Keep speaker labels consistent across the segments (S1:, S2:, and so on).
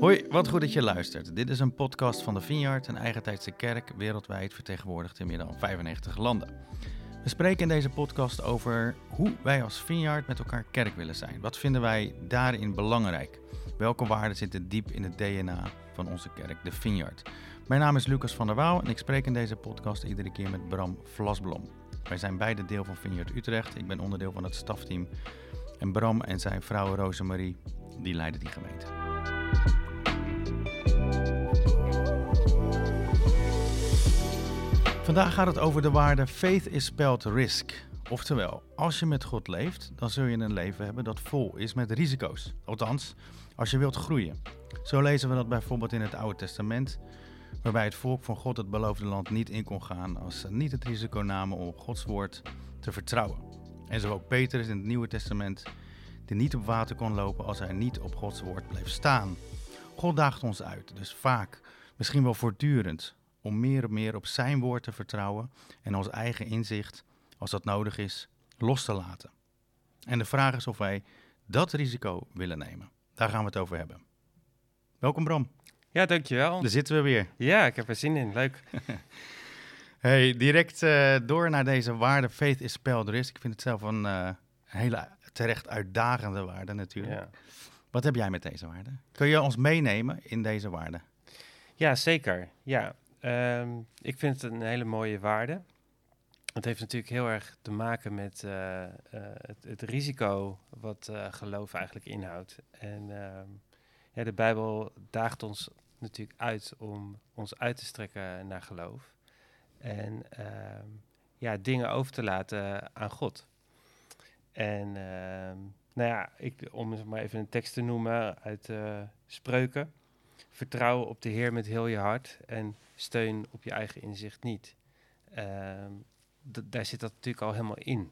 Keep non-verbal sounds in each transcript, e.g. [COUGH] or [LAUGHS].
S1: Hoi, wat goed dat je luistert. Dit is een podcast van de Vineyard, een eigentijdse kerk, wereldwijd vertegenwoordigd in meer dan 95 landen. We spreken in deze podcast over hoe wij als Vineyard met elkaar kerk willen zijn. Wat vinden wij daarin belangrijk? Welke waarden zitten diep in het DNA van onze kerk, de Vineyard? Mijn naam is Lucas van der Waal en ik spreek in deze podcast iedere keer met Bram Vlasblom. Wij zijn beide deel van Vineyard Utrecht. Ik ben onderdeel van het stafteam. En Bram en zijn vrouw Rosemarie, die leiden die gemeente. Vandaag gaat het over de waarde faith is spelled risk. Oftewel, als je met God leeft, dan zul je een leven hebben dat vol is met risico's. Althans, als je wilt groeien. Zo lezen we dat bijvoorbeeld in het Oude Testament, waarbij het volk van God het beloofde land niet in kon gaan als ze niet het risico namen om Gods woord te vertrouwen. En zo ook Petrus in het Nieuwe Testament, die niet op water kon lopen als hij niet op Gods woord bleef staan. God daagt ons uit, dus vaak, misschien wel voortdurend, om meer en meer op zijn woord te vertrouwen en ons eigen inzicht, als dat nodig is, los te laten. En de vraag is of wij dat risico willen nemen. Daar gaan we het over hebben. Welkom Bram.
S2: Ja, dankjewel.
S1: Daar zitten we weer.
S2: Ja, ik heb er zin in. Leuk. [LAUGHS]
S1: hey, direct uh, door naar deze waarde. Faith is spelled risk. Ik vind het zelf een uh, hele terecht uitdagende waarde natuurlijk. Ja. Wat heb jij met deze waarde? Kun je ons meenemen in deze waarde?
S2: Ja, zeker. Ja, um, ik vind het een hele mooie waarde. Het heeft natuurlijk heel erg te maken met uh, uh, het, het, risico wat uh, geloof eigenlijk inhoudt. En ehm, ja, de Bijbel daagt ons natuurlijk uit om ons uit te strekken naar geloof. En ehm, ja, dingen over te laten aan God. En ehm, nou ja, ik, om maar even een tekst te noemen uit Spreuken. Vertrouw op de Heer met heel je hart en steun op je eigen inzicht niet. Um, daar zit dat natuurlijk al helemaal in.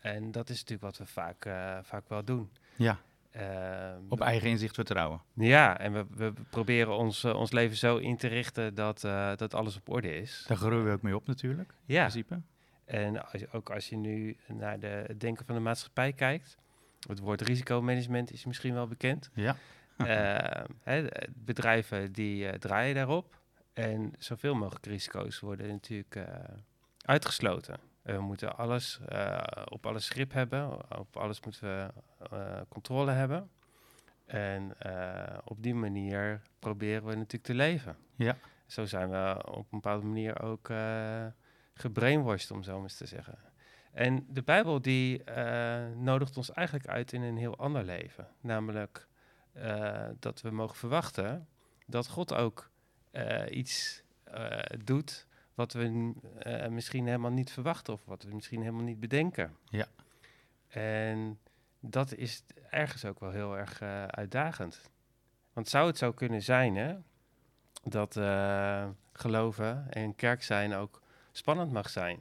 S2: En dat is natuurlijk wat we vaak, uh, vaak wel doen.
S1: Ja. Uh, op eigen inzicht vertrouwen.
S2: Ja, en we, we proberen ons, uh, ons leven zo in te richten dat, dat alles op orde is.
S1: Daar groeien we ook mee op natuurlijk,
S2: ja.
S1: in principe.
S2: En als, ook als je nu naar de, het denken van de maatschappij kijkt, het woord risicomanagement is misschien wel bekend.
S1: Ja. [LAUGHS]
S2: hè, bedrijven die draaien daarop. En zoveel mogelijk risico's worden natuurlijk uitgesloten. We moeten alles, op alles grip hebben, op alles moeten we controle hebben. En op die manier proberen we natuurlijk te leven.
S1: Ja.
S2: Zo zijn we op een bepaalde manier ook gebrainwashed, om zo maar eens te zeggen. En de Bijbel die nodigt ons eigenlijk uit in een heel ander leven. Namelijk dat we mogen verwachten dat God ook iets doet wat we misschien helemaal niet verwachten of wat we misschien helemaal niet bedenken.
S1: Ja.
S2: En dat is ergens ook wel heel erg uitdagend. Want zou het zo kunnen zijn hè, dat geloven en kerk zijn ook spannend mag zijn?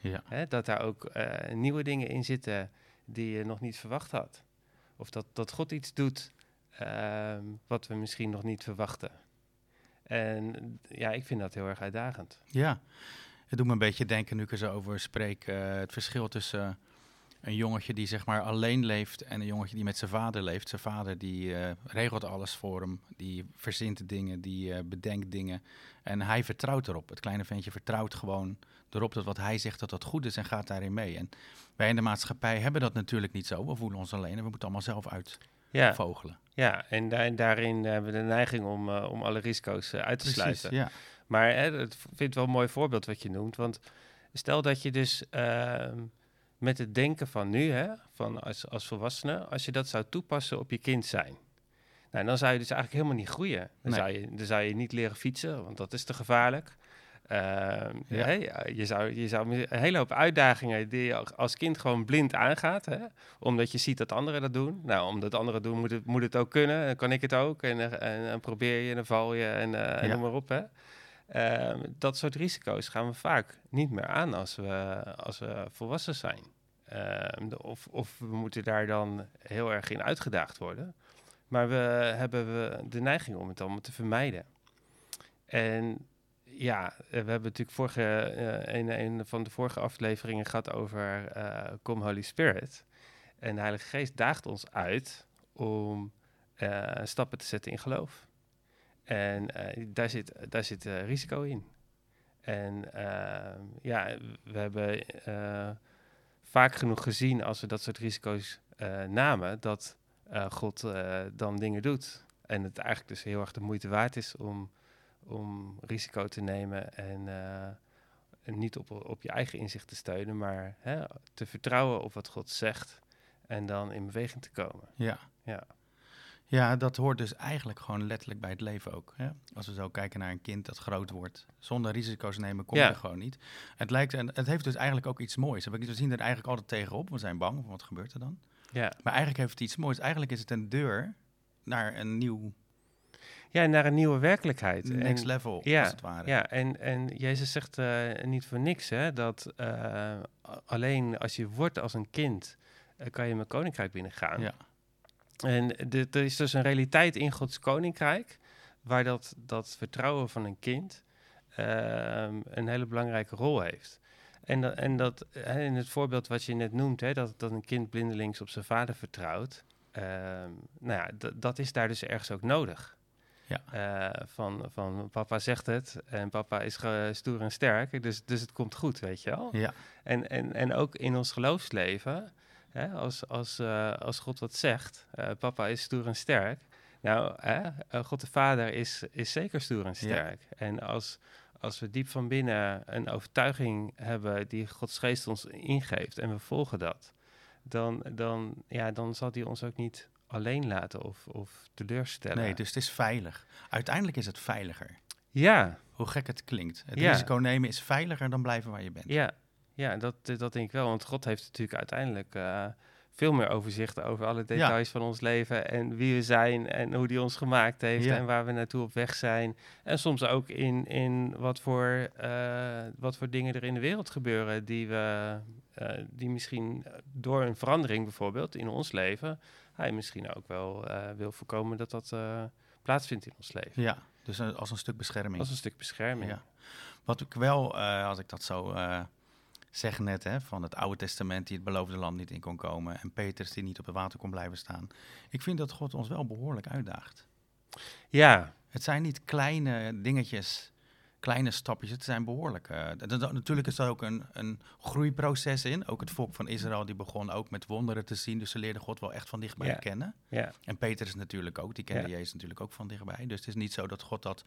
S1: Ja.
S2: Hè, dat daar ook nieuwe dingen in zitten die je nog niet verwacht had. Of dat, dat God iets doet ehm, wat we misschien nog niet verwachten. En ja, ik vind dat heel erg uitdagend.
S1: Ja, het doet me een beetje denken nu ik er zo over spreek. Uh, het verschil tussen een jongetje die zeg maar alleen leeft en een jongetje die met zijn vader leeft. Zijn vader die uh, regelt alles voor hem, die verzint dingen, die uh, bedenkt dingen. En hij vertrouwt erop. Het kleine ventje vertrouwt gewoon erop dat wat hij zegt dat dat goed is en gaat daarin mee. En wij in de maatschappij hebben dat natuurlijk niet zo. We voelen ons alleen en we moeten allemaal zelf uit
S2: ja.
S1: vogelen.
S2: Ja, en, da daarin hebben we de neiging om, uh, om alle risico's uit te
S1: Precies,
S2: sluiten.
S1: Ja.
S2: Maar hè, ik vind het wel een mooi voorbeeld wat je noemt. Want stel dat je dus uh, met het denken van nu, hè, van als, als volwassene, als je dat zou toepassen op je kind zijn. Nou, dan zou je dus eigenlijk helemaal niet groeien. Dan,
S1: Nee.
S2: zou je, dan zou je niet leren fietsen, want dat is te gevaarlijk. Ehm,
S1: Ja.
S2: hè, je, zou, je zou een hele hoop uitdagingen die je als kind gewoon blind aangaat. Hè? Omdat je ziet dat anderen dat doen. Nou, omdat anderen doen, moet het, moet het ook kunnen. Dan kan ik het ook. En, eh, en, dan probeer je en dan val je en, eh, en
S1: Ja.
S2: noem maar op. Hè? Ehm, dat soort risico's gaan we vaak niet meer aan als we, als we volwassen zijn. Ehm, of, of we moeten daar dan heel erg in uitgedaagd worden. Maar we hebben we de neiging om het allemaal te vermijden. En ja, eh, we hebben natuurlijk vorige, eh, een, van de vorige afleveringen gehad over eh Come Holy Spirit. En de Heilige Geest daagt ons uit om stappen te zetten in geloof. En daar zit, daar zit risico in. En eh, ja, we hebben vaak genoeg gezien als we dat soort risico's eh, namen, dat eh, God eh, dan dingen doet. En het eigenlijk dus heel erg de moeite waard is om, om risico te nemen en, en niet op, op je eigen inzicht te steunen, maar hè, te vertrouwen op wat God zegt en dan in beweging te komen.
S1: Ja.
S2: Ja.
S1: Ja, dat hoort dus eigenlijk gewoon letterlijk bij het leven ook. Hè? Als we zo kijken naar een kind dat groot wordt. Zonder risico's nemen kom je
S2: Ja.
S1: er gewoon niet. Het, lijkt, en het heeft dus eigenlijk ook iets moois. We zien er eigenlijk altijd tegenop. We zijn bang, wat gebeurt er dan?
S2: Ja.
S1: Maar eigenlijk heeft het iets moois. Eigenlijk is het een deur naar een nieuw
S2: ja, naar een nieuwe werkelijkheid.
S1: next
S2: En-
S1: level,
S2: ja,
S1: als het ware.
S2: Ja, en, en Jezus zegt eh, niet voor niks, hè, dat eh, alleen als je wordt als een kind, eh, kan je mijn koninkrijk binnengaan.
S1: Ja.
S2: En er is dus een realiteit in Gods koninkrijk, waar dat, dat vertrouwen van een kind ehm, een hele belangrijke rol heeft. En, dat, en dat in het voorbeeld wat je net noemt, hè, dat, dat een kind blindelings op zijn vader vertrouwt, ehm, nou ja, dat is daar dus ergens ook nodig.
S1: Ja.
S2: Eh, van, van papa zegt het en papa is stoer en sterk, dus, dus het komt goed, weet je wel.
S1: Ja.
S2: En, en, en ook in ons geloofsleven, hè, als, als, eh, als God wat zegt, eh, papa is stoer en sterk. Nou, hè, eh, God de Vader is, is zeker stoer en sterk. En als, als we diep van binnen een overtuiging hebben die Gods geest ons ingeeft en we volgen dat, dan, dan, ja, dan zal hij ons ook niet alleen laten of, of teleurstellen.
S1: Nee, dus het is veilig. Uiteindelijk is het veiliger.
S2: Ja,
S1: Hoe gek het klinkt. Het
S2: Ja.
S1: risico nemen is veiliger dan blijven waar je bent.
S2: Ja, ja dat, dat denk ik wel. Want God heeft natuurlijk uiteindelijk eh, veel meer overzicht over alle details van ons leven. En wie we zijn en hoe die ons gemaakt heeft
S1: Ja.
S2: en waar we naartoe op weg zijn. En soms ook in, in wat, voor, eh, wat voor dingen er in de wereld gebeuren die we... eh, die misschien door een verandering bijvoorbeeld in ons leven... hij misschien ook wel eh, wil voorkomen dat dat eh, plaatsvindt in ons leven.
S1: Ja, dus als een stuk bescherming.
S2: Als een stuk bescherming.
S1: Ja. Wat ik wel, eh, als ik dat zo eh, zeg net, hè, van het Oude Testament die het beloofde land niet in kon komen en Petrus die niet op het water kon blijven staan. Ik vind dat God ons wel behoorlijk uitdaagt.
S2: ja,
S1: Het zijn niet kleine dingetjes, kleine stapjes, het zijn behoorlijk. eh, natuurlijk is er ook een, een groeiproces in. Ook het volk van Israël die begon ook met wonderen te zien, dus ze leerden God wel echt van dichtbij
S2: Ja.
S1: kennen.
S2: ja.
S1: En Petrus natuurlijk ook, die kende
S2: Ja.
S1: Jezus natuurlijk ook van dichtbij. Dus het is niet zo dat God dat,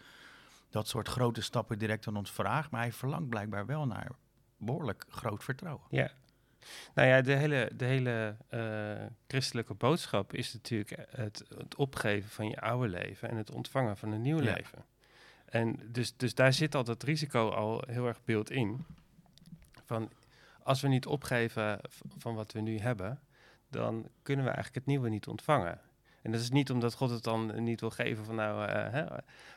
S1: dat soort grote stappen direct aan ons vraagt, maar hij verlangt blijkbaar wel naar behoorlijk groot vertrouwen.
S2: Ja. Nou ja, de hele, de hele eh, christelijke boodschap is natuurlijk het, het opgeven van je oude leven en het ontvangen van een nieuw
S1: Ja.
S2: leven. En dus, dus daar zit al dat risico al heel erg beeld in. Van als we niet opgeven van wat we nu hebben, dan kunnen we eigenlijk het nieuwe niet ontvangen. En dat is niet omdat God het dan niet wil geven van nou, eh, hè,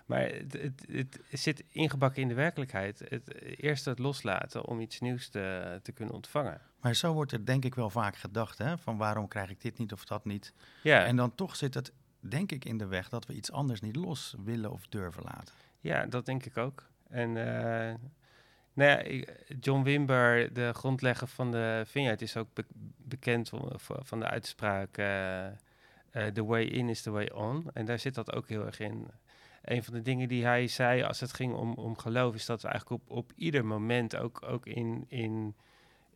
S2: maar het, het, het zit ingebakken in de werkelijkheid. Het, eerst het loslaten om iets nieuws te, te kunnen ontvangen.
S1: Maar zo wordt er denk ik wel vaak gedacht, hè, van waarom krijg ik dit niet of dat niet.
S2: Ja,
S1: En dan toch zit het, denk ik, in de weg dat we iets anders niet los willen of durven laten.
S2: ja, dat denk ik ook. En eh, nou ja, John Wimber, de grondlegger van de Vineyard, is ook be- bekend van de uitspraak: eh, The way in is the way on. En daar zit dat ook heel erg in. Een van de dingen die hij zei als het ging om, om geloof, is dat we eigenlijk op, op ieder moment, ook, ook in, in,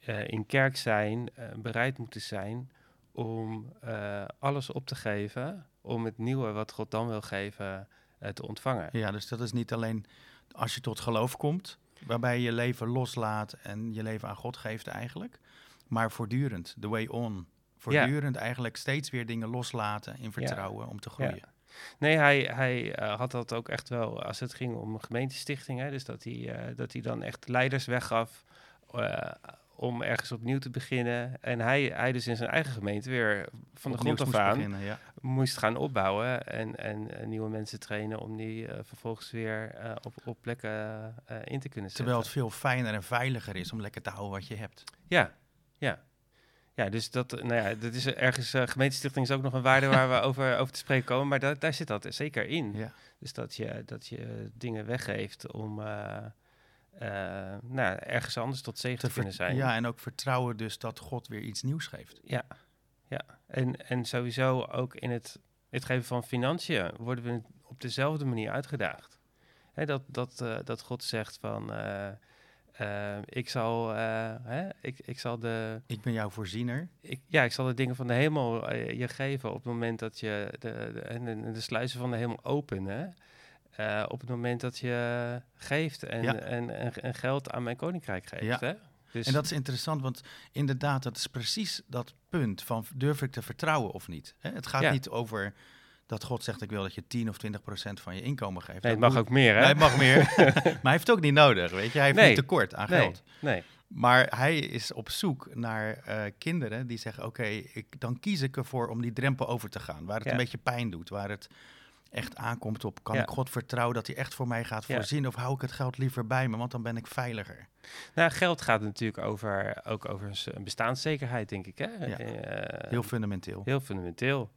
S2: eh, in kerk zijn, eh, bereid moeten zijn om eh, alles op te geven, om het nieuwe wat God dan wil geven eh, te ontvangen.
S1: Ja, dus dat is niet alleen als je tot geloof komt, waarbij je je leven loslaat en je leven aan God geeft eigenlijk, maar voortdurend, the way on. Voortdurend eigenlijk steeds weer dingen loslaten in vertrouwen om te groeien.
S2: Nee, hij, hij eh, had dat ook echt wel als het ging om gemeentestichting. Hè, dus dat hij, eh, dat hij dan echt leiders weggaf eh, om ergens opnieuw te beginnen. En hij, hij dus in zijn eigen gemeente weer van de grond af aan
S1: beginnen, ja.
S2: moest gaan opbouwen. En, en nieuwe mensen trainen om die vervolgens weer op, op plekken in te kunnen zetten.
S1: Terwijl het veel fijner en veiliger is om lekker te houden wat je hebt.
S2: Ja, ja. Ja, dus dat, eh, nou ja, dat is ergens, eh gemeentestichting is ook nog een waarde waar we [LAUGHS] over, over te spreken komen, maar da daar zit dat zeker in.
S1: Ja.
S2: Dus dat je, dat je dingen weggeeft om eh, eh, nou, ergens anders tot zegen te,
S1: Te
S2: kunnen zijn.
S1: Ja, en ook vertrouwen dus dat God weer iets nieuws geeft.
S2: ja. ja. En, en sowieso ook in het Het geven van financiën worden we op dezelfde manier uitgedaagd. Hè, dat, dat, uh, dat God zegt van... Uh, uh, ik, zal, hè, ik, ik zal de...
S1: Ik ben jouw voorziener.
S2: Ik, ja, ik zal de dingen van de hemel je geven op het moment dat je de, de, de, de sluizen van de hemel openen. op het moment dat je geeft en, ja. en, en, en, geld aan mijn koninkrijk geeft.
S1: Ja.
S2: Hè?
S1: Dus en dat is interessant, want inderdaad, dat is precies dat punt van durf ik te vertrouwen of niet. Hè? Het gaat
S2: Ja.
S1: niet over dat God zegt ik wil dat je 10 of 20 procent van je inkomen geeft.
S2: Nee, het mag
S1: moet-
S2: ook meer, hè?
S1: Nee, het mag meer. [LAUGHS] maar hij heeft ook niet nodig, weet je. Hij heeft
S2: Nee.
S1: niet tekort aan
S2: nee,
S1: geld.
S2: nee.
S1: Maar hij is op zoek naar eh, kinderen die zeggen: Oké, dan kies ik ervoor om die drempel over te gaan. Waar het
S2: Ja.
S1: een beetje pijn doet, waar het echt aankomt op: kan
S2: Ja.
S1: ik God vertrouwen dat hij echt voor mij gaat
S2: Ja.
S1: voorzien? Of hou ik het geld liever bij me, want dan ben ik veiliger.
S2: Nou, geld gaat natuurlijk over, ook over een bestaanszekerheid, denk ik. Hè?
S1: Ja.
S2: Eh,
S1: Heel fundamenteel.
S2: heel fundamenteel.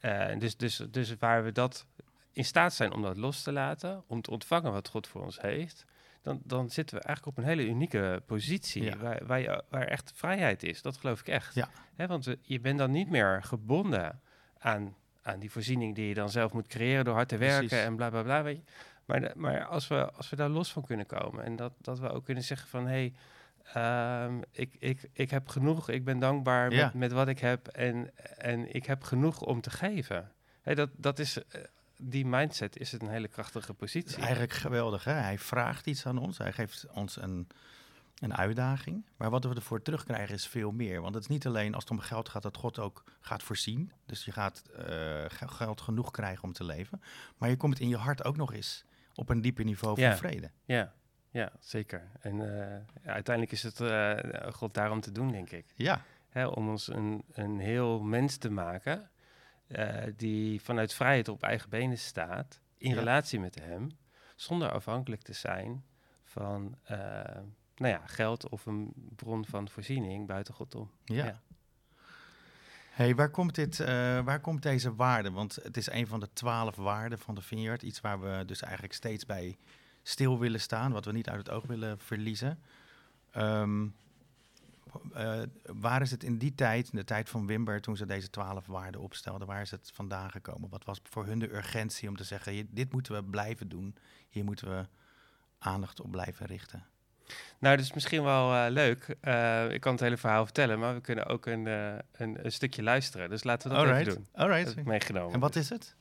S2: Eh, dus, dus, dus waar we dat in staat zijn om dat los te laten, om te ontvangen wat God voor ons heeft, dan, dan zitten we eigenlijk op een hele unieke positie
S1: Ja.
S2: waar, waar, je, waar echt vrijheid is. Dat geloof ik echt.
S1: Ja.
S2: Hè, want we- je bent dan niet meer gebonden aan, aan die voorziening die je dan zelf moet creëren door hard te werken
S1: Precies.
S2: en bla bla bla. Weet je. Maar, maar als, we, als we daar los van kunnen komen en dat, dat we ook kunnen zeggen van hé, hey, ehm, ik, ik, ik heb genoeg, ik ben dankbaar
S1: Ja.
S2: met, met wat ik heb en, en ik heb genoeg om te geven. Dat, dat is, eh, die mindset is een hele krachtige
S1: Het
S2: positie.
S1: eigenlijk geweldig. Hè? Hij vraagt iets aan ons. Hij geeft ons een, een uitdaging. Maar wat we ervoor terugkrijgen is veel meer. Want het is niet alleen als het om geld gaat dat God ook gaat voorzien. Dus je gaat eh, ge- geld genoeg krijgen om te leven. Maar je komt in je hart ook nog eens op een dieper niveau van
S2: Ja.
S1: vrede.
S2: Ja, ja zeker. En eh, ja, uiteindelijk is het eh, God daarom te doen, denk ik.
S1: Ja,
S2: Hè, om ons een, een heel mens te maken eh, die vanuit vrijheid op eigen benen staat, in
S1: Ja.
S2: relatie met hem, zonder afhankelijk te zijn van eh, nou ja, geld of een bron van voorziening buiten God om.
S1: ja.
S2: Ja.
S1: Hey, waar, komt dit, eh, waar komt deze waarde? Want het is een van de twaalf waarden van de Vineyard. Iets waar we dus eigenlijk steeds bij stil willen staan. Wat we niet uit het oog willen verliezen. Ehm, eh, waar is het in die tijd, in de tijd van Wimber, toen ze deze twaalf waarden opstelden, waar is het vandaan gekomen? Wat was voor hun de urgentie om te zeggen, dit moeten we blijven doen. Hier moeten we aandacht op blijven richten.
S2: Nou, dat is misschien wel eh, leuk. Eh, ik kan het hele verhaal vertellen, maar we kunnen ook een, een, een stukje luisteren. Dus laten we dat even doen. Heb ik meegenomen.
S1: En wat is het?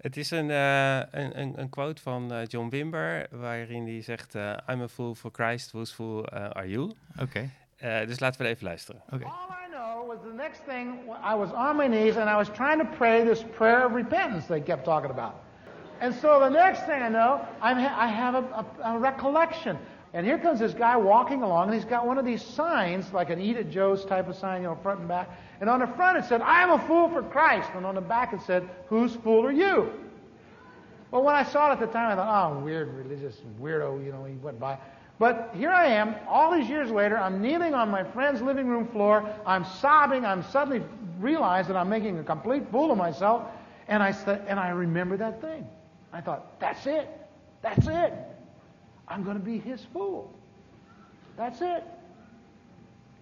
S2: Het is een, eh, een, een, een quote van eh, John Wimber, waarin hij zegt: eh, I'm a fool for Christ, whose fool are you?
S1: Oké,
S2: Eh, dus laten we even luisteren.
S1: oké.
S3: All I know was the next thing, I was on my knees and I was trying to pray this prayer of repentance they kept talking about. And so the next thing I know, I'm ha- I have a, a, a recollection. And here comes this guy walking along, and he's got one of these signs, like an Eat at Joe's type of sign, you know, front and back. And on the front it said, I am a fool for Christ. And on the back it said, Whose fool are you? Well, when I saw it at the time, I thought, oh, weird religious weirdo, you know, he went by. But here I am, all these years later, I'm kneeling on my friend's living room floor, I'm sobbing, I'm suddenly realized that I'm making a complete fool of myself, and I, st- and I remember that thing. I thought, that's it, that's it. I'm going to be his fool. That's it.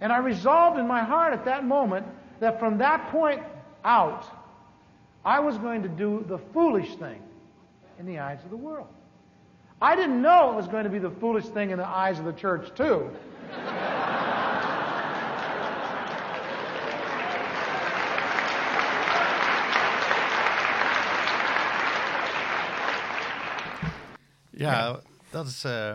S3: And I resolved in my heart at that moment that from that point out, I was going to do the foolish thing in the eyes of the world. I didn't know it was going to be the foolish thing in the eyes of the church, too.
S1: Ja, dat is, eh,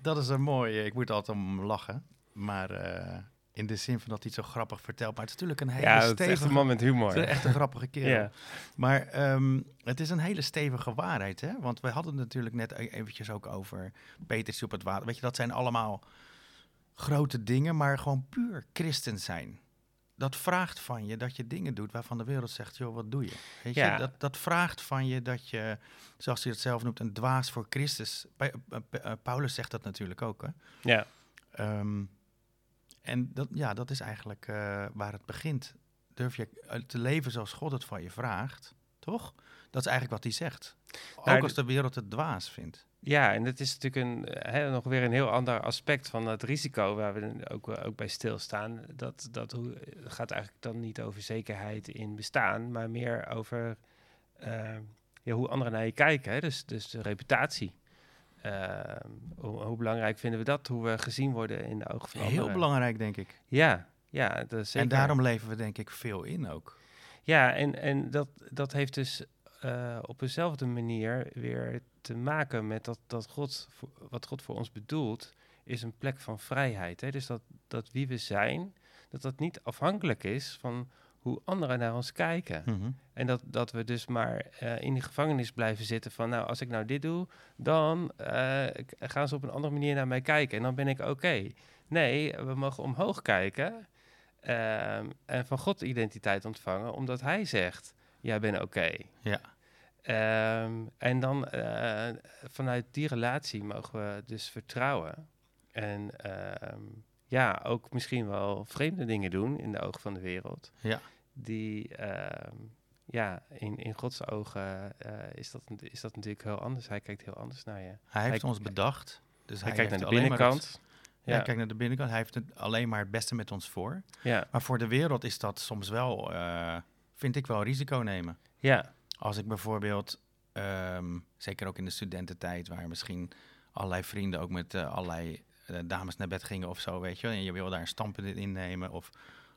S1: dat is een mooie. Ik moet altijd om lachen. Maar eh, in de zin van dat hij het zo grappig vertelt. Maar het is natuurlijk een hele
S2: Ja, het is
S1: stevige...
S2: echt een man met humor.
S1: het is echt een grappige kerel.
S2: Ja.
S1: Maar ehm, het is een hele stevige waarheid, hè? Want we hadden het natuurlijk net e- eventjes ook over Petertje op het water. Weet je, dat zijn allemaal grote dingen, maar gewoon puur christen zijn. Dat vraagt van je dat je dingen doet waarvan de wereld zegt, joh, wat doe je? Weet je, dat, dat vraagt van je dat je, zoals hij het zelf noemt, een dwaas voor Christus. Pa- eh, Pa- eh, Paulus zegt dat natuurlijk ook, hè?
S2: Ja.
S1: Ehm, en dat, ja, dat is eigenlijk eh, waar het begint. Durf je eh, te leven zoals God het van je vraagt, toch? Dat is eigenlijk wat hij zegt.
S2: Nou,
S1: Ook als de wereld het dwaas vindt.
S2: Ja, en dat is natuurlijk een, eh, hè, nog weer een heel ander aspect van het risico waar we ook, eh, ook bij stilstaan. Dat, dat hoe, het gaat eigenlijk dan niet over zekerheid in bestaan, maar meer over ehm, ja, hoe anderen naar je kijken. Hè? Dus, dus de reputatie. Ehm, hoe, hoe belangrijk vinden we dat? Hoe we gezien worden in de ogen van
S1: Heel
S2: anderen.
S1: belangrijk, denk ik.
S2: Ja, ja, dat is zeker.
S1: En daarom leven we denk ik veel in ook.
S2: Ja, en, en dat, dat heeft dus eh, op dezelfde manier weer te maken met dat, dat God, wat God voor ons bedoelt, is een plek van vrijheid. Hè? Dus dat, dat wie we zijn, dat dat niet afhankelijk is van hoe anderen naar ons kijken.
S1: Mhm.
S2: En dat, dat we dus maar eh, in die gevangenis blijven zitten van, nou, als ik nou dit doe, dan eh, gaan ze op een andere manier naar mij kijken en dan ben ik oké. Nee, we mogen omhoog kijken ehm, en van God identiteit ontvangen, omdat Hij zegt, jij bent oké.
S1: Ja.
S2: Ehm, en dan eh, vanuit die relatie mogen we dus vertrouwen. En ehm, ja, ook misschien wel vreemde dingen doen in de ogen van de wereld.
S1: Ja.
S2: Die, ehm, ja, in, in Gods ogen eh, is, dat, is dat natuurlijk heel anders. Hij kijkt heel anders naar je.
S1: Hij heeft
S2: Hij-
S1: ons bedacht. Dus
S2: Hij,
S1: hij,
S2: kijkt naar de binnenkant.
S1: ja,
S2: Ja.
S1: hij kijkt naar de binnenkant. Hij heeft het alleen maar het beste met ons voor.
S2: Ja,
S1: Maar voor de wereld is dat soms wel, eh, vind ik wel, risico nemen.
S2: ja,
S1: Als ik bijvoorbeeld, ehm, zeker ook in de studententijd, waar misschien allerlei vrienden ook met eh, allerlei eh, dames naar bed gingen of zo, weet je, en je wil daar een standpunt in nemen, of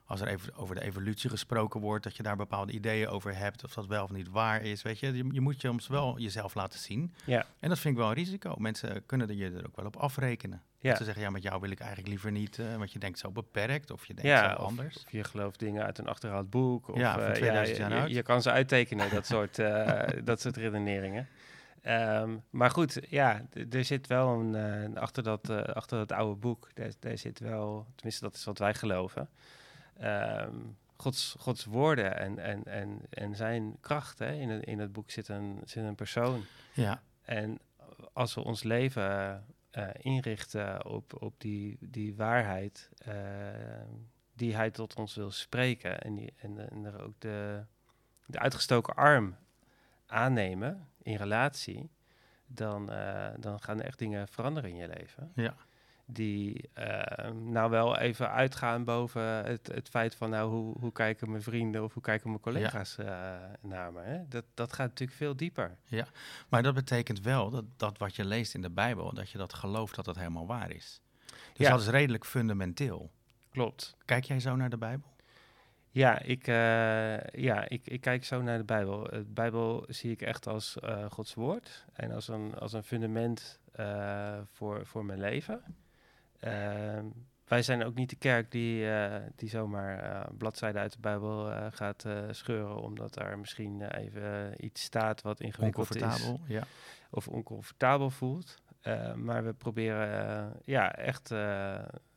S1: als er even over de evolutie gesproken wordt, dat je daar bepaalde ideeën over hebt, of dat wel of niet waar is, weet je. Je, je moet soms wel jezelf laten zien.
S2: ja,
S1: En dat vind ik wel een risico. Mensen kunnen je er ook wel op afrekenen.
S2: Ja.
S1: Dat ze zeggen, ja, met jou wil ik eigenlijk liever niet, eh, want je denkt zo beperkt, of je denkt
S2: ja
S1: zo anders.
S2: of je gelooft dingen uit een achterhaald boek. Of,
S1: Ja, van
S2: eh,
S1: 2000
S2: je-
S1: jaar
S2: je, je kan ze uittekenen, dat [LAUGHS] soort, eh, dat soort redeneringen. Ehm, maar goed, ja, er zit wel een, eh, achter, dat, eh, achter dat oude boek, daar, daar zit wel, tenminste dat is wat wij geloven, ehm, Gods, Gods woorden en, en, en, en zijn kracht. Hè? In, het, in het boek zit een, zit een persoon.
S1: Ja,
S2: En als we ons leven eh, inrichten op, op die, die waarheid eh, die hij tot ons wil spreken en, die, en, en er ook de, de uitgestoken arm aannemen in relatie, dan, eh, dan gaan er echt dingen veranderen in je leven.
S1: ja.
S2: Die eh, nou wel even uitgaan boven het, het feit van nou, hoe, hoe kijken mijn vrienden of hoe kijken mijn collega's eh, naar me. Hè? Dat, dat gaat natuurlijk veel dieper.
S1: Maar dat betekent wel dat, dat wat je leest in de Bijbel, dat je dat gelooft dat dat helemaal waar is. Dus
S2: Ja.
S1: dat is redelijk fundamenteel.
S2: Klopt.
S1: Kijk jij zo naar de Bijbel?
S2: Ja, ik, eh, ja ik, ik kijk zo naar de Bijbel. De Bijbel zie ik echt als Gods woord en als een, als een fundament voor, voor mijn leven. Ehm, wij zijn ook niet de kerk die, eh, die zomaar eh, bladzijden uit de Bijbel eh, gaat scheuren, omdat daar misschien even iets staat wat ingewikkeld is?
S1: Ja.
S2: of oncomfortabel voelt. Eh, maar we proberen ja, echt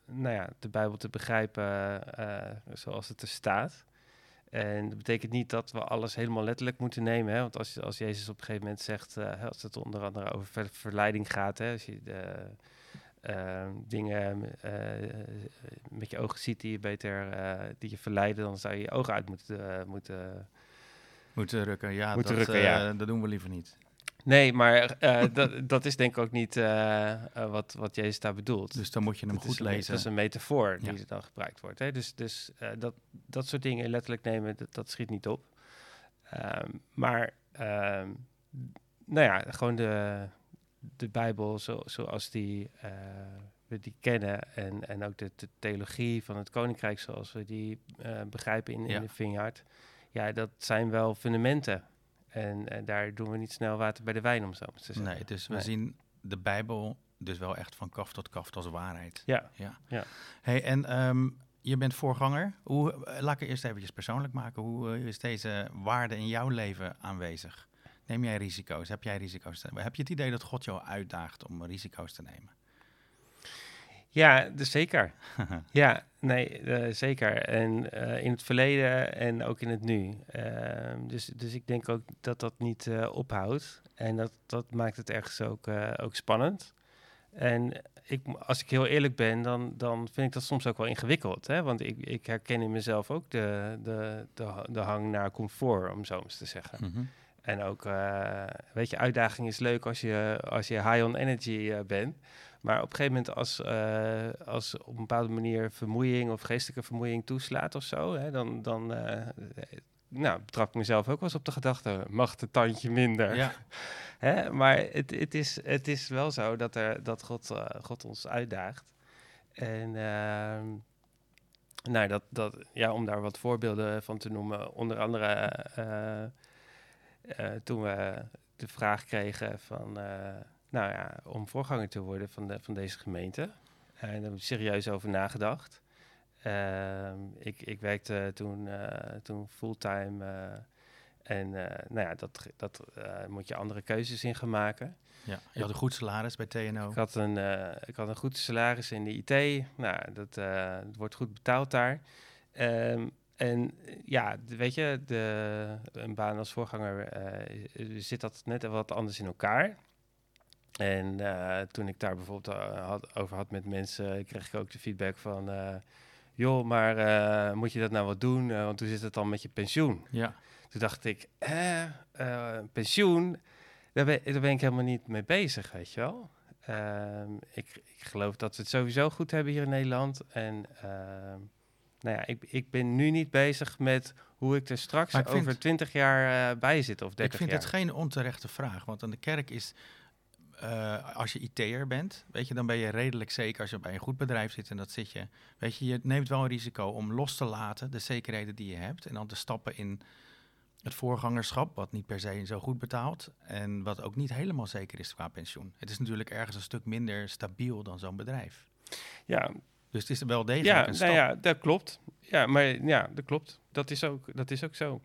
S2: nou ja, de Bijbel te begrijpen zoals het er staat. En dat betekent niet dat we alles helemaal letterlijk moeten nemen. Hè? Want als, als Jezus op een gegeven moment zegt, als het onder andere over ver- verleiding gaat, hè? als je de, eh, dingen eh, met je ogen ziet die je beter eh, die je verleiden, dan zou je je ogen uit moeten, eh, moeten
S1: Moeten rukken, ja.
S2: Moeten
S1: dat,
S2: rukken, ja.
S1: dat doen we liever niet.
S2: Nee, maar [LAUGHS] dat, dat is denk ik ook niet wat, wat Jezus daar bedoelt.
S1: Dus dan moet je hem goed
S2: een,
S1: lezen.
S2: Dat is een metafoor die
S1: Ja.
S2: er dan gebruikt wordt. Hè? Dus, dus dat, dat soort dingen letterlijk nemen, dat, dat schiet niet op. Ehm, maar, ehm, nou ja, gewoon de, de Bijbel zo, zoals die, eh, we die kennen en, en ook de, de theologie van het Koninkrijk zoals we die eh, begrijpen in,
S1: Ja.
S2: in de Vineyard. Ja, dat zijn wel fundamenten. En, en daar doen we niet snel water bij de wijn, om zo te zeggen.
S1: Nee, dus we
S2: Nee.
S1: zien de Bijbel dus wel echt van kaf tot kaf als waarheid.
S2: Ja,
S1: Ja.
S2: Ja.
S1: Hey, en ehm, je bent voorganger. Hoe, eh, laat ik het eerst eventjes persoonlijk maken. Hoe is deze waarde in jouw leven aanwezig? Neem jij risico's? Heb jij risico's? te- Heb je het idee dat God jou uitdaagt om risico's te nemen?
S2: Ja, dus zeker. [LAUGHS] ja, nee, eh, zeker. En eh, in het verleden en ook in het nu. Ehm, dus, dus ik denk ook dat dat niet eh, ophoudt. En dat, dat maakt het ergens ook, ook spannend. En ik, als ik heel eerlijk ben, dan, dan vind ik dat soms ook wel ingewikkeld. Hè? Want ik, ik herken in mezelf ook de, de, de, ha- de hang naar comfort, om zo eens te zeggen.
S1: Mhm.
S2: En ook, eh, weet je, uitdaging is leuk als je, als je high on energy eh, bent. Maar op een gegeven moment als, eh, als op een bepaalde manier vermoeiing of geestelijke vermoeiing toeslaat of zo, hè, dan, dan, nou, betrap ik mezelf ook wel eens op de gedachte, mag het tandje minder?
S1: Ja, [LAUGHS]
S2: Hè? Maar het, het, is, het is wel zo dat, er, dat God, God ons uitdaagt. En ehm, nou, dat, dat, ja, om daar wat voorbeelden van te noemen. Onder andere toen we de vraag kregen van, eh, nou ja, om voorganger te worden van, de, van deze gemeente. En daar heb ik serieus over nagedacht. Ehm, ik, ik werkte toen, eh, toen fulltime eh, en eh, nou ja, dat, dat eh, moet je andere keuzes in gaan maken.
S1: ja. Je had een goed salaris bij TNO.
S2: Ik had een, eh, ik had een goed salaris in de IT. Nou, dat, eh, het wordt goed betaald daar. Ehm, en ja, weet je, de, een baan als voorganger eh, zit dat net wat anders in elkaar. En eh, toen ik daar bijvoorbeeld eh, had, over had met mensen, kreeg ik ook de feedback van... joh, maar moet je dat nou wat doen? Want hoe zit het dan met je pensioen?
S1: Ja,
S2: Toen dacht ik, eh, eh, pensioen, daar ben, daar ben ik helemaal niet mee bezig, weet je wel. Ehm, ik, ik geloof dat we het sowieso goed hebben hier in Nederland. En ehm, nou ja, ik, ik ben nu niet bezig met hoe ik er straks
S1: ik
S2: over 20 jaar eh, bij zit of 30
S1: ik vind
S2: jaar.
S1: het geen onterechte vraag. Want aan de kerk is, eh, als je IT'er bent, weet je, dan ben je redelijk zeker als je bij een goed bedrijf zit en dat zit je. Weet je, je neemt wel een risico om los te laten de zekerheden die je hebt en dan te stappen in het voorgangerschap, wat niet per se zo goed betaalt en wat ook niet helemaal zeker is qua pensioen. Het is natuurlijk ergens een stuk minder stabiel dan zo'n bedrijf.
S2: Ja,
S1: Dus het is wel degelijk
S2: ja,
S1: een
S2: nou ja, dat klopt. Ja, maar ja, dat klopt. Dat is ook, dat is ook zo.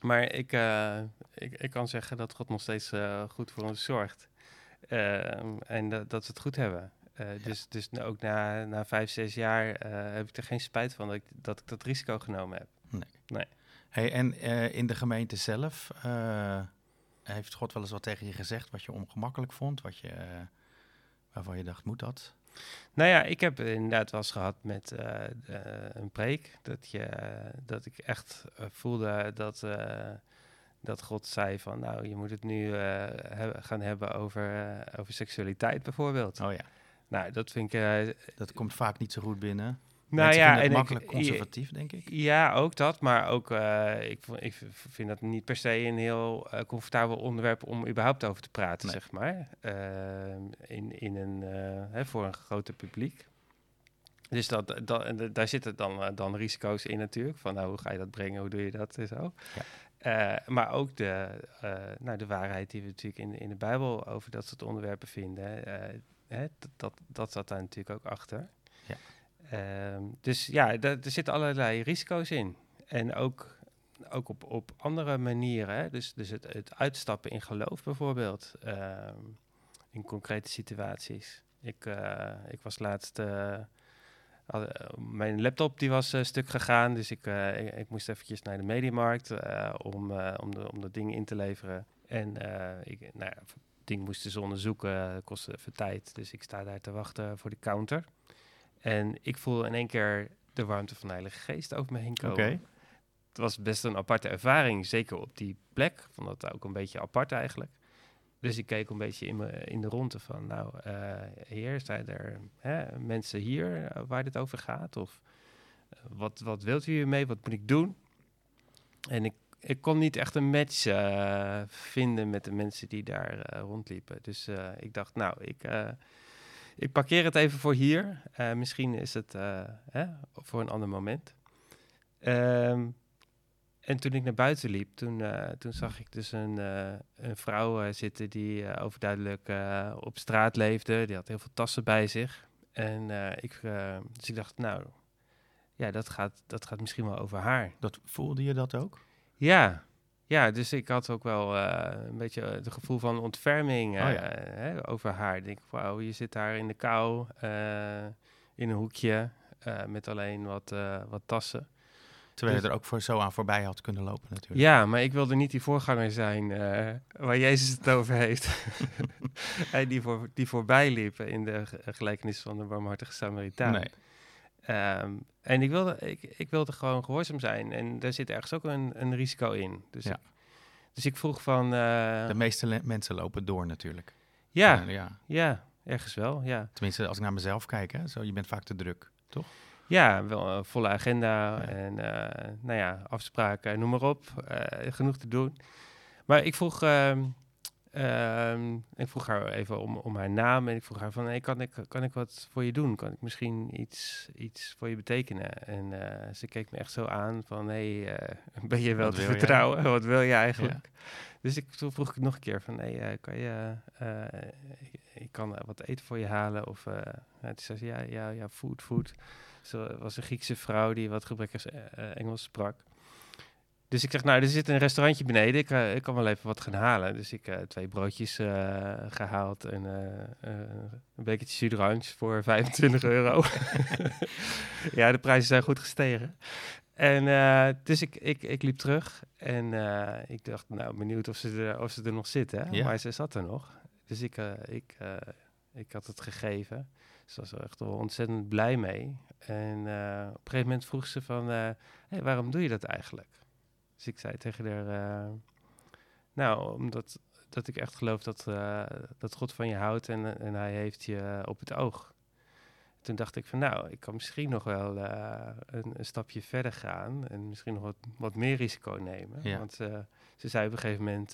S2: Maar ik, eh, ik, ik kan zeggen dat God nog steeds eh, goed voor ons zorgt. Ehm, en dat, dat we het goed hebben. Eh, Dus, dus nu ook na, na vijf, zes jaar eh, heb ik er geen spijt van dat ik dat, ik dat risico genomen heb.
S1: Hey, en eh, in de gemeente zelf, eh, heeft God wel eens wat tegen je gezegd wat je ongemakkelijk vond? Wat je, eh, waarvan je dacht, moet dat?
S2: Nou ja, ik heb inderdaad wel eens gehad met eh, een preek. Dat, je, dat ik echt eh, voelde dat, eh, dat God zei van... nou, je moet het nu gaan hebben over, over seksualiteit bijvoorbeeld.
S1: Oh ja,
S2: Nou, dat vind ik...
S1: dat komt vaak niet zo goed binnen.
S2: Nou
S1: Mensen
S2: ja,
S1: het
S2: en
S1: makkelijk
S2: ik,
S1: conservatief, denk ik.
S2: Ja, ook dat. Maar ook, eh, ik, ik vind dat niet per se een heel eh, comfortabel onderwerp om überhaupt over te praten,
S1: Nee.
S2: zeg maar. Ehm, in, in een, eh, hè, voor een groter publiek. Dus dat, dat, daar zitten dan, eh, dan risico's in natuurlijk. Van nou, hoe ga je dat brengen, hoe doe je dat en zo. Eh, maar ook de, eh, nou, de waarheid die we natuurlijk in, in de Bijbel over dat soort onderwerpen vinden. eh, hè, dat, dat, dat zat daar natuurlijk ook achter. Ehm, dus ja, er zitten allerlei risico's in. En ook, ook op, op andere manieren. Hè? Dus, dus het, het uitstappen in geloof bijvoorbeeld. ehm, in concrete situaties. Ik, eh, ik was laatst... eh, mijn laptop die was eh, stuk gegaan, dus ik, ik, moest eventjes naar de mediamarkt om, om, de, om dat ding in te leveren. En ik, nou ja, het ding moest dus onderzoeken, kostte even tijd. Dus ik sta daar te wachten voor de counter. En ik voel in één keer de warmte van de Heilige Geest over me heen komen. Het was best een aparte ervaring, zeker op die plek. Ik vond dat ook een beetje apart eigenlijk. Dus ik keek een beetje in, me, in de ronde van, nou, eh heer, zijn er hè, mensen hier eh, waar dit over gaat? Of eh, wat, wat wilt u hiermee? Wat moet ik doen? En ik, ik kon niet echt een match vinden met de mensen die daar rondliepen. Dus ik dacht, nou, ik, ik parkeer het even voor hier. Eh, misschien is het eh, hè, voor een ander moment. Ehm, en toen ik naar buiten liep, toen, eh, toen zag ik dus een, een vrouw zitten die overduidelijk op straat leefde. Die had heel veel tassen bij zich. En ik, dus ik dacht, nou, ja, dat gaat, dat gaat misschien wel over haar.
S1: Dat, voelde je dat ook?
S2: Ja, ja dus ik had ook wel eh, een beetje het gevoel van ontferming eh,
S1: Oh ja.
S2: hè, over haar. Ik denk, wauw, je zit daar in de kou, eh, in een hoekje, eh, met alleen wat, eh, wat tassen.
S1: Terwijl
S2: Dus-
S1: je er ook voor zo aan voorbij had kunnen lopen natuurlijk.
S2: Ja, maar ik wilde niet die voorganger zijn eh, waar Jezus het over heeft. [LAUGHS] Hij die, voor, die voorbij liep in de ge- gelijkenis van de barmhartige Samaritaan.
S1: Nee.
S2: Ehm, en ik wilde, ik, ik wilde gewoon gehoorzaam zijn. En daar zit ergens ook een, een risico in. Dus,
S1: Ja.
S2: ik, dus ik vroeg van... eh,
S1: De meeste mensen lopen door natuurlijk.
S2: ja,
S1: Eh, ja.
S2: ja, ergens wel, ja.
S1: Tenminste, als ik naar mezelf kijk, hè, zo, je bent vaak te druk.
S2: Ja, Ja, wel een volle agenda en uh, nou ja, afspraken, noem maar op. Genoeg te doen. Maar ik vroeg, uh, ik vroeg haar even om, om haar naam en ik vroeg haar van, hey, kan, ik, kan ik wat voor je doen? Kan ik misschien iets, iets voor je betekenen? En uh, ze keek me echt zo aan van, hey, ben je wel wat te vertrouwen? [LAUGHS] Wat wil je eigenlijk? Ja. Dus ik, toen vroeg ik nog een keer van, hey, kan je, ik kan wat eten voor je halen? Of, toen zei ze, ja, ja, ja, food, food. Ze was een Griekse vrouw die wat gebrekkig Engels sprak. Dus ik zeg, nou, er zit een restaurantje beneden. Ik, uh, ik kan wel even wat gaan halen. Dus ik uh, twee broodjes uh, gehaald en een bekertje sudrans voor [LAUGHS] 25 euro. [LAUGHS] ja, de prijzen zijn goed gestegen. En dus ik, ik, ik liep terug en ik dacht, nou, benieuwd of ze er, of ze er nog zitten. Ja. Maar ze zat er nog. Dus ik, ik, ik had het gegeven. Ze was er echt wel ontzettend blij mee. En op een gegeven moment vroeg ze van, hey, waarom doe je dat eigenlijk? Dus ik zei tegen haar, uh, nou, omdat dat ik echt geloof dat, dat God van je houdt en, en hij heeft je op het oog. Toen dacht ik van, nou, ik kan misschien nog wel een, een, stapje verder gaan en misschien nog wat, wat meer risico nemen. Ja. Want ze zei op een gegeven moment,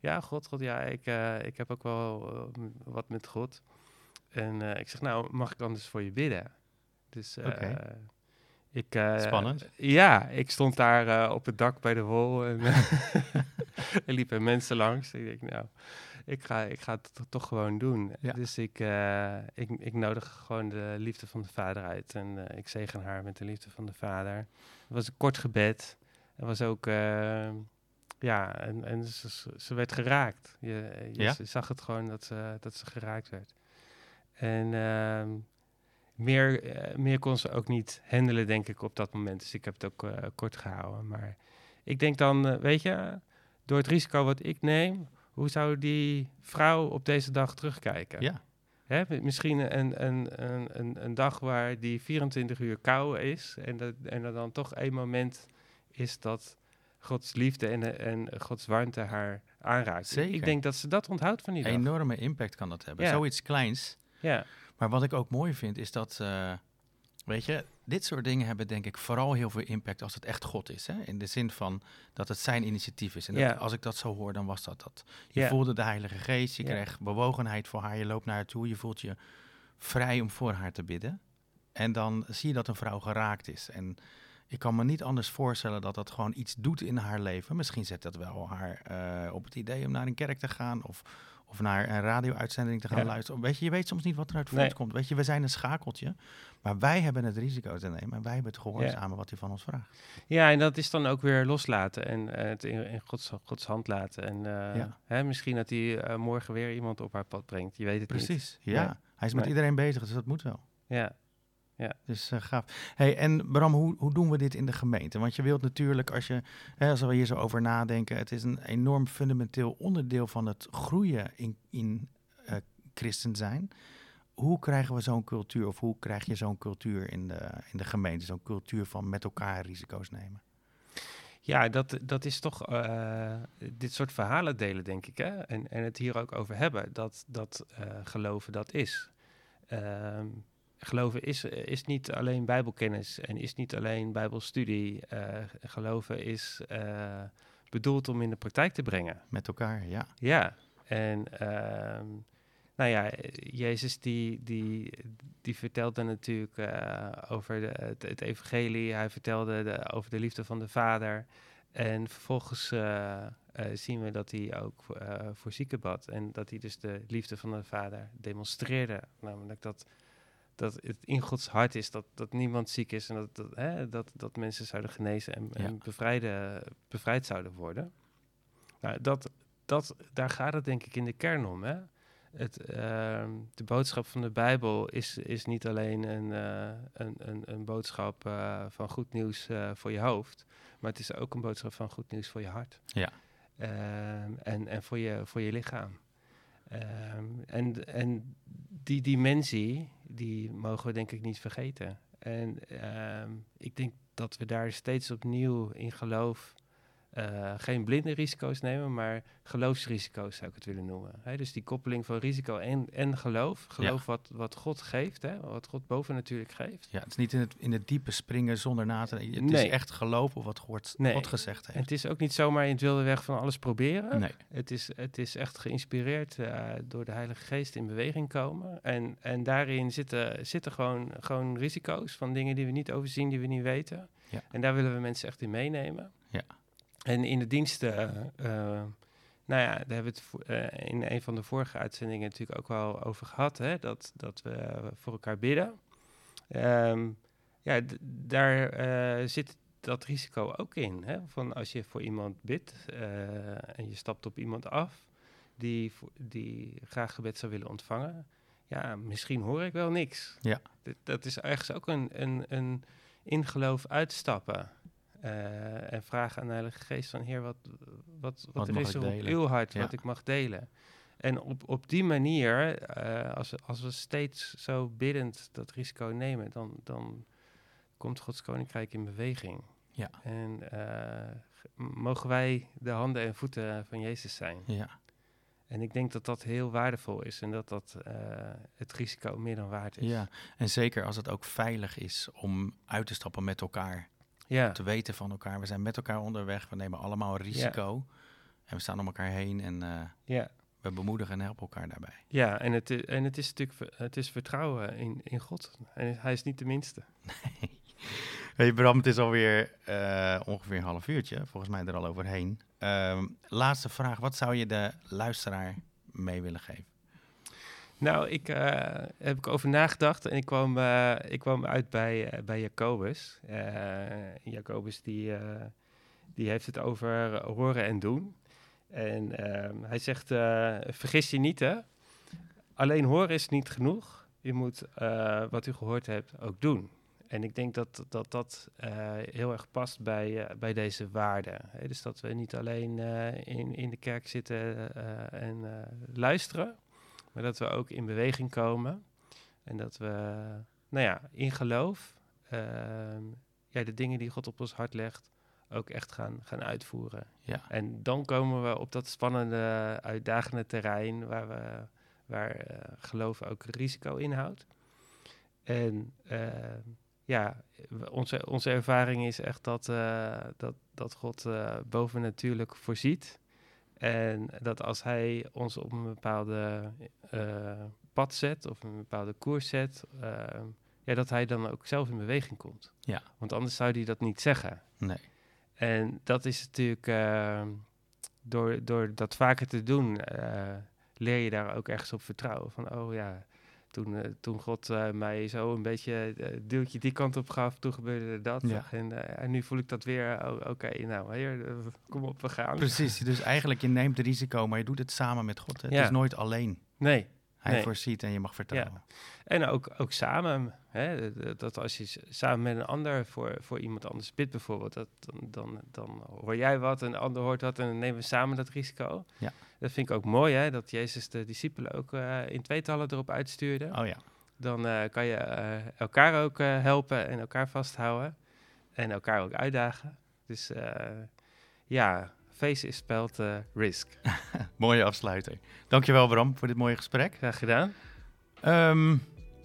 S2: ja, God, God, ja, ik, ik heb ook wel wat met God. En ik zeg, nou, mag ik anders voor je bidden? Dus uh, ik... Uh,
S1: Spannend.
S2: Ja, ik stond daar uh, op het dak bij de wol en [LAUGHS] [LAUGHS] er liepen mensen langs. Ik denk, nou, ik ga, ik ga het toch gewoon doen. Ja. Dus ik, ik, ik nodig gewoon de liefde van de vader uit. En ik zegen haar met de liefde van de vader. Het was een kort gebed. Het was ook ja, en, en ze, ze, werd geraakt. Je, je ja? zag het gewoon dat ze, dat ze geraakt werd. En uh, meer, uh, meer kon ze ook niet handelen, denk ik, op dat moment. Dus ik heb het ook uh, kort gehouden. Maar ik denk dan, uh, weet je, door het risico wat ik neem, hoe zou die vrouw op deze dag terugkijken?
S1: Ja.
S2: Hè, misschien een, een, een, een, dag waar die 24 uur kou is en, dat, en er dan toch één moment is dat Gods liefde en, en Gods warmte haar aanraakt.
S1: Zeker.
S2: Ik denk dat ze dat onthoudt van die dag.
S1: Enorme impact kan dat hebben. Ja. Zoiets kleins.
S2: Ja.
S1: Maar wat ik ook mooi vind, is dat, uh, weet je, dit soort dingen hebben denk ik vooral heel veel impact als het echt God is. Hè? In de zin van dat het zijn initiatief is. En dat, als ik dat zo hoor, dan was dat dat. Je voelde de Heilige Geest, je kreeg bewogenheid voor haar, je loopt naar haar toe, je voelt je vrij om voor haar te bidden. En dan zie je dat een vrouw geraakt is. En ik kan me niet anders voorstellen dat dat gewoon iets doet in haar leven. Misschien zet dat wel haar uh, op het idee om naar een kerk te gaan of of naar een radio-uitzending te gaan ja. luisteren. Weet je, je weet soms niet wat eruit voortkomt. Nee. Weet je, we zijn een schakeltje, maar wij hebben het risico te nemen en wij hebben het gehoorzamen ja. wat hij van ons vraagt.
S2: Ja, en dat is dan ook weer loslaten en uh, het in, in Gods, Gods, hand laten. En uh, ja. hè, misschien dat hij uh, morgen weer iemand op haar pad brengt. Je weet het
S1: Precies,
S2: niet.
S1: Precies, ja. Hij is met nee. iedereen bezig, dus dat moet wel.
S2: Ja. Ja.
S1: Dus uh, gaaf. Hey, en Bram, hoe, hoe doen we dit in de gemeente? Want je wilt natuurlijk, als, je, hè, als we hier zo over nadenken, het is een enorm fundamenteel onderdeel van het groeien in, in uh, christen zijn. Hoe krijgen we zo'n cultuur, of hoe krijg je zo'n cultuur in de, in de gemeente? Zo'n cultuur van met elkaar risico's nemen?
S2: Ja, dat, dat is toch uh, dit soort verhalen delen, denk ik. Hè? En, en het hier ook over hebben, dat, dat geloven dat is. Ehm, geloven is, is niet alleen bijbelkennis en is niet alleen bijbelstudie. Uh, geloven is uh, bedoeld om in de praktijk te brengen.
S1: Met elkaar, ja.
S2: Ja, en uh, nou ja, Jezus die, die, die vertelde natuurlijk uh, over de, het, het, evangelie. Hij vertelde de, over de liefde van de Vader. En vervolgens zien we dat hij ook voor zieken bad. En dat hij dus de liefde van de Vader demonstreerde. Namelijk dat dat het in Gods hart is dat, dat niemand ziek is en dat, dat, hè, dat, dat mensen zouden genezen en, ja. en bevrijden, bevrijd zouden worden. Nou, dat, dat, daar gaat het denk ik in de kern om. Hè? Het, uh, de boodschap van de Bijbel is, is niet alleen een, uh, een, een, een, boodschap uh, van goed nieuws uh, voor je hoofd, maar het is ook een boodschap van goed nieuws voor je hart.
S1: Ja.
S2: Ehm, en, en voor je, voor je lichaam. Um, en, en die dimensie, die mogen we denk ik niet vergeten. En um, ik denk dat we daar steeds opnieuw in geloof eh, geen blinde risico's nemen, maar geloofsrisico's zou ik het willen noemen. Hè? Dus die koppeling van risico en, en geloof. Geloof wat, wat God geeft, hè? wat God boven natuurlijk geeft.
S1: Ja, het is niet in het, in het diepe springen zonder na te denken. Het
S2: Nee.
S1: is echt geloof op wat God,
S2: Nee.
S1: God gezegd
S2: En
S1: heeft.
S2: het is ook niet zomaar in het wilde weg van alles proberen.
S1: Nee.
S2: Het, is, het is echt geïnspireerd eh, door de Heilige Geest in beweging komen. En, en daarin zitten, zitten gewoon, gewoon risico's van dingen die we niet overzien, die we niet weten.
S1: Ja.
S2: En daar willen we mensen echt in meenemen.
S1: Ja.
S2: En in de diensten, eh, nou ja, daar hebben we het eh, in een van de vorige uitzendingen natuurlijk ook wel over gehad, hè, dat, dat we voor elkaar bidden. Ehm, ja, daar eh, zit dat risico ook in. Hè? Van als je voor iemand bidt eh, en je stapt op iemand af die, die graag gebed zou willen ontvangen. Ja, misschien hoor ik wel niks.
S1: Ja.
S2: Dat, dat is ergens ook een, een, een in geloof uitstappen. Eh, en vragen aan de Heilige Geest van Heer, wat, wat, wat,
S1: Wat
S2: er is er op uw hart,
S1: Ja.
S2: wat ik mag delen. En op, op die manier, eh, als, we, als we steeds zo biddend dat risico nemen, dan, dan komt Gods Koninkrijk in beweging.
S1: Ja.
S2: En eh, mogen wij de handen en voeten van Jezus zijn.
S1: Ja.
S2: En ik denk dat dat heel waardevol is en dat dat het risico meer dan waard is.
S1: ja, en zeker als het ook veilig is om uit te stappen met elkaar.
S2: Ja.
S1: Te weten van elkaar. We zijn met elkaar onderweg. We nemen allemaal risico. En we staan om elkaar heen en eh,
S2: ja.
S1: we bemoedigen en helpen elkaar daarbij.
S2: Ja, en het, en het is natuurlijk het is vertrouwen in, in God. En hij is niet de minste. [LAUGHS]
S1: Hey Bram, het is alweer eh, ongeveer een half uurtje. Volgens mij er al overheen. Ehm, laatste vraag. Wat zou je de luisteraar mee willen geven?
S2: Nou, ik eh, heb ik over nagedacht en ik kwam, eh, ik kwam uit bij, eh, bij Jacobus. Jacobus die, die heeft het over horen en doen. En ehm, hij zegt, vergis je niet hè, alleen horen is niet genoeg. Je moet wat u gehoord hebt ook doen. En ik denk dat dat, dat heel erg past bij, bij deze waarden. Hè? Dus dat we niet alleen in, in de kerk zitten en luisteren, maar dat we ook in beweging komen. En dat we, nou ja, in geloof, ehm, ja, de dingen die God op ons hart legt, ook echt gaan, gaan uitvoeren.
S1: Ja.
S2: En dan komen we op dat spannende, uitdagende terrein waar, we, waar eh, geloof ook risico inhoudt. En ehm, ja, onze, onze ervaring is echt dat, eh, dat, dat God eh bovennatuurlijk voorziet. En dat als hij ons op een bepaalde eh, pad zet of een bepaalde koers zet, eh, ja, dat hij dan ook zelf in beweging komt.
S1: Ja.
S2: Want anders zou hij dat niet zeggen.
S1: Nee.
S2: En dat is natuurlijk, eh, door, door dat vaker te doen, eh, leer je daar ook ergens op vertrouwen. Van, oh ja, toen, eh, toen God eh, mij zo een beetje een duwtje die kant op gaf, toen gebeurde dat.
S1: Ja.
S2: En, en nu voel ik dat weer, oh, oké, nou, heer, kom op, we gaan.
S1: Precies. Dus eigenlijk, je neemt het risico, maar je doet het samen met God. Het
S2: Ja.
S1: is nooit alleen.
S2: Nee,
S1: Hij
S2: Nee.
S1: voorziet en je mag vertrouwen.
S2: En ook, ook samen. Hè? Dat als je samen met een ander voor, voor iemand anders bidt bijvoorbeeld, dat, dan, dan, dan hoor jij wat en de ander hoort wat en dan nemen we samen dat risico.
S1: Ja.
S2: Dat vind ik ook mooi, hè? dat Jezus de discipelen ook eh, in tweetallen erop uitstuurde.
S1: Oh ja.
S2: Dan eh, kan je eh, elkaar ook helpen en elkaar vasthouden en elkaar ook uitdagen. Dus ja, face is spelled eh, risk. [LAUGHS]
S1: Mooie afsluiter. Dankjewel Bram voor dit mooie gesprek.
S2: Graag gedaan.
S1: Ehm,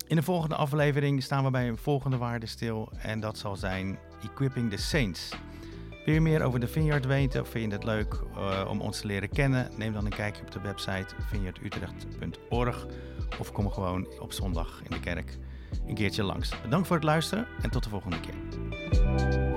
S1: in de volgende aflevering staan we bij een volgende waarde stil. En dat zal zijn Equipping the Saints. Wil je meer over de Vineyard weten of vind je het leuk eh, om ons te leren kennen? Neem dan een kijkje op de website vineyardutrecht.org of kom gewoon op zondag in de kerk een keertje langs. Bedankt voor het luisteren en tot de volgende keer.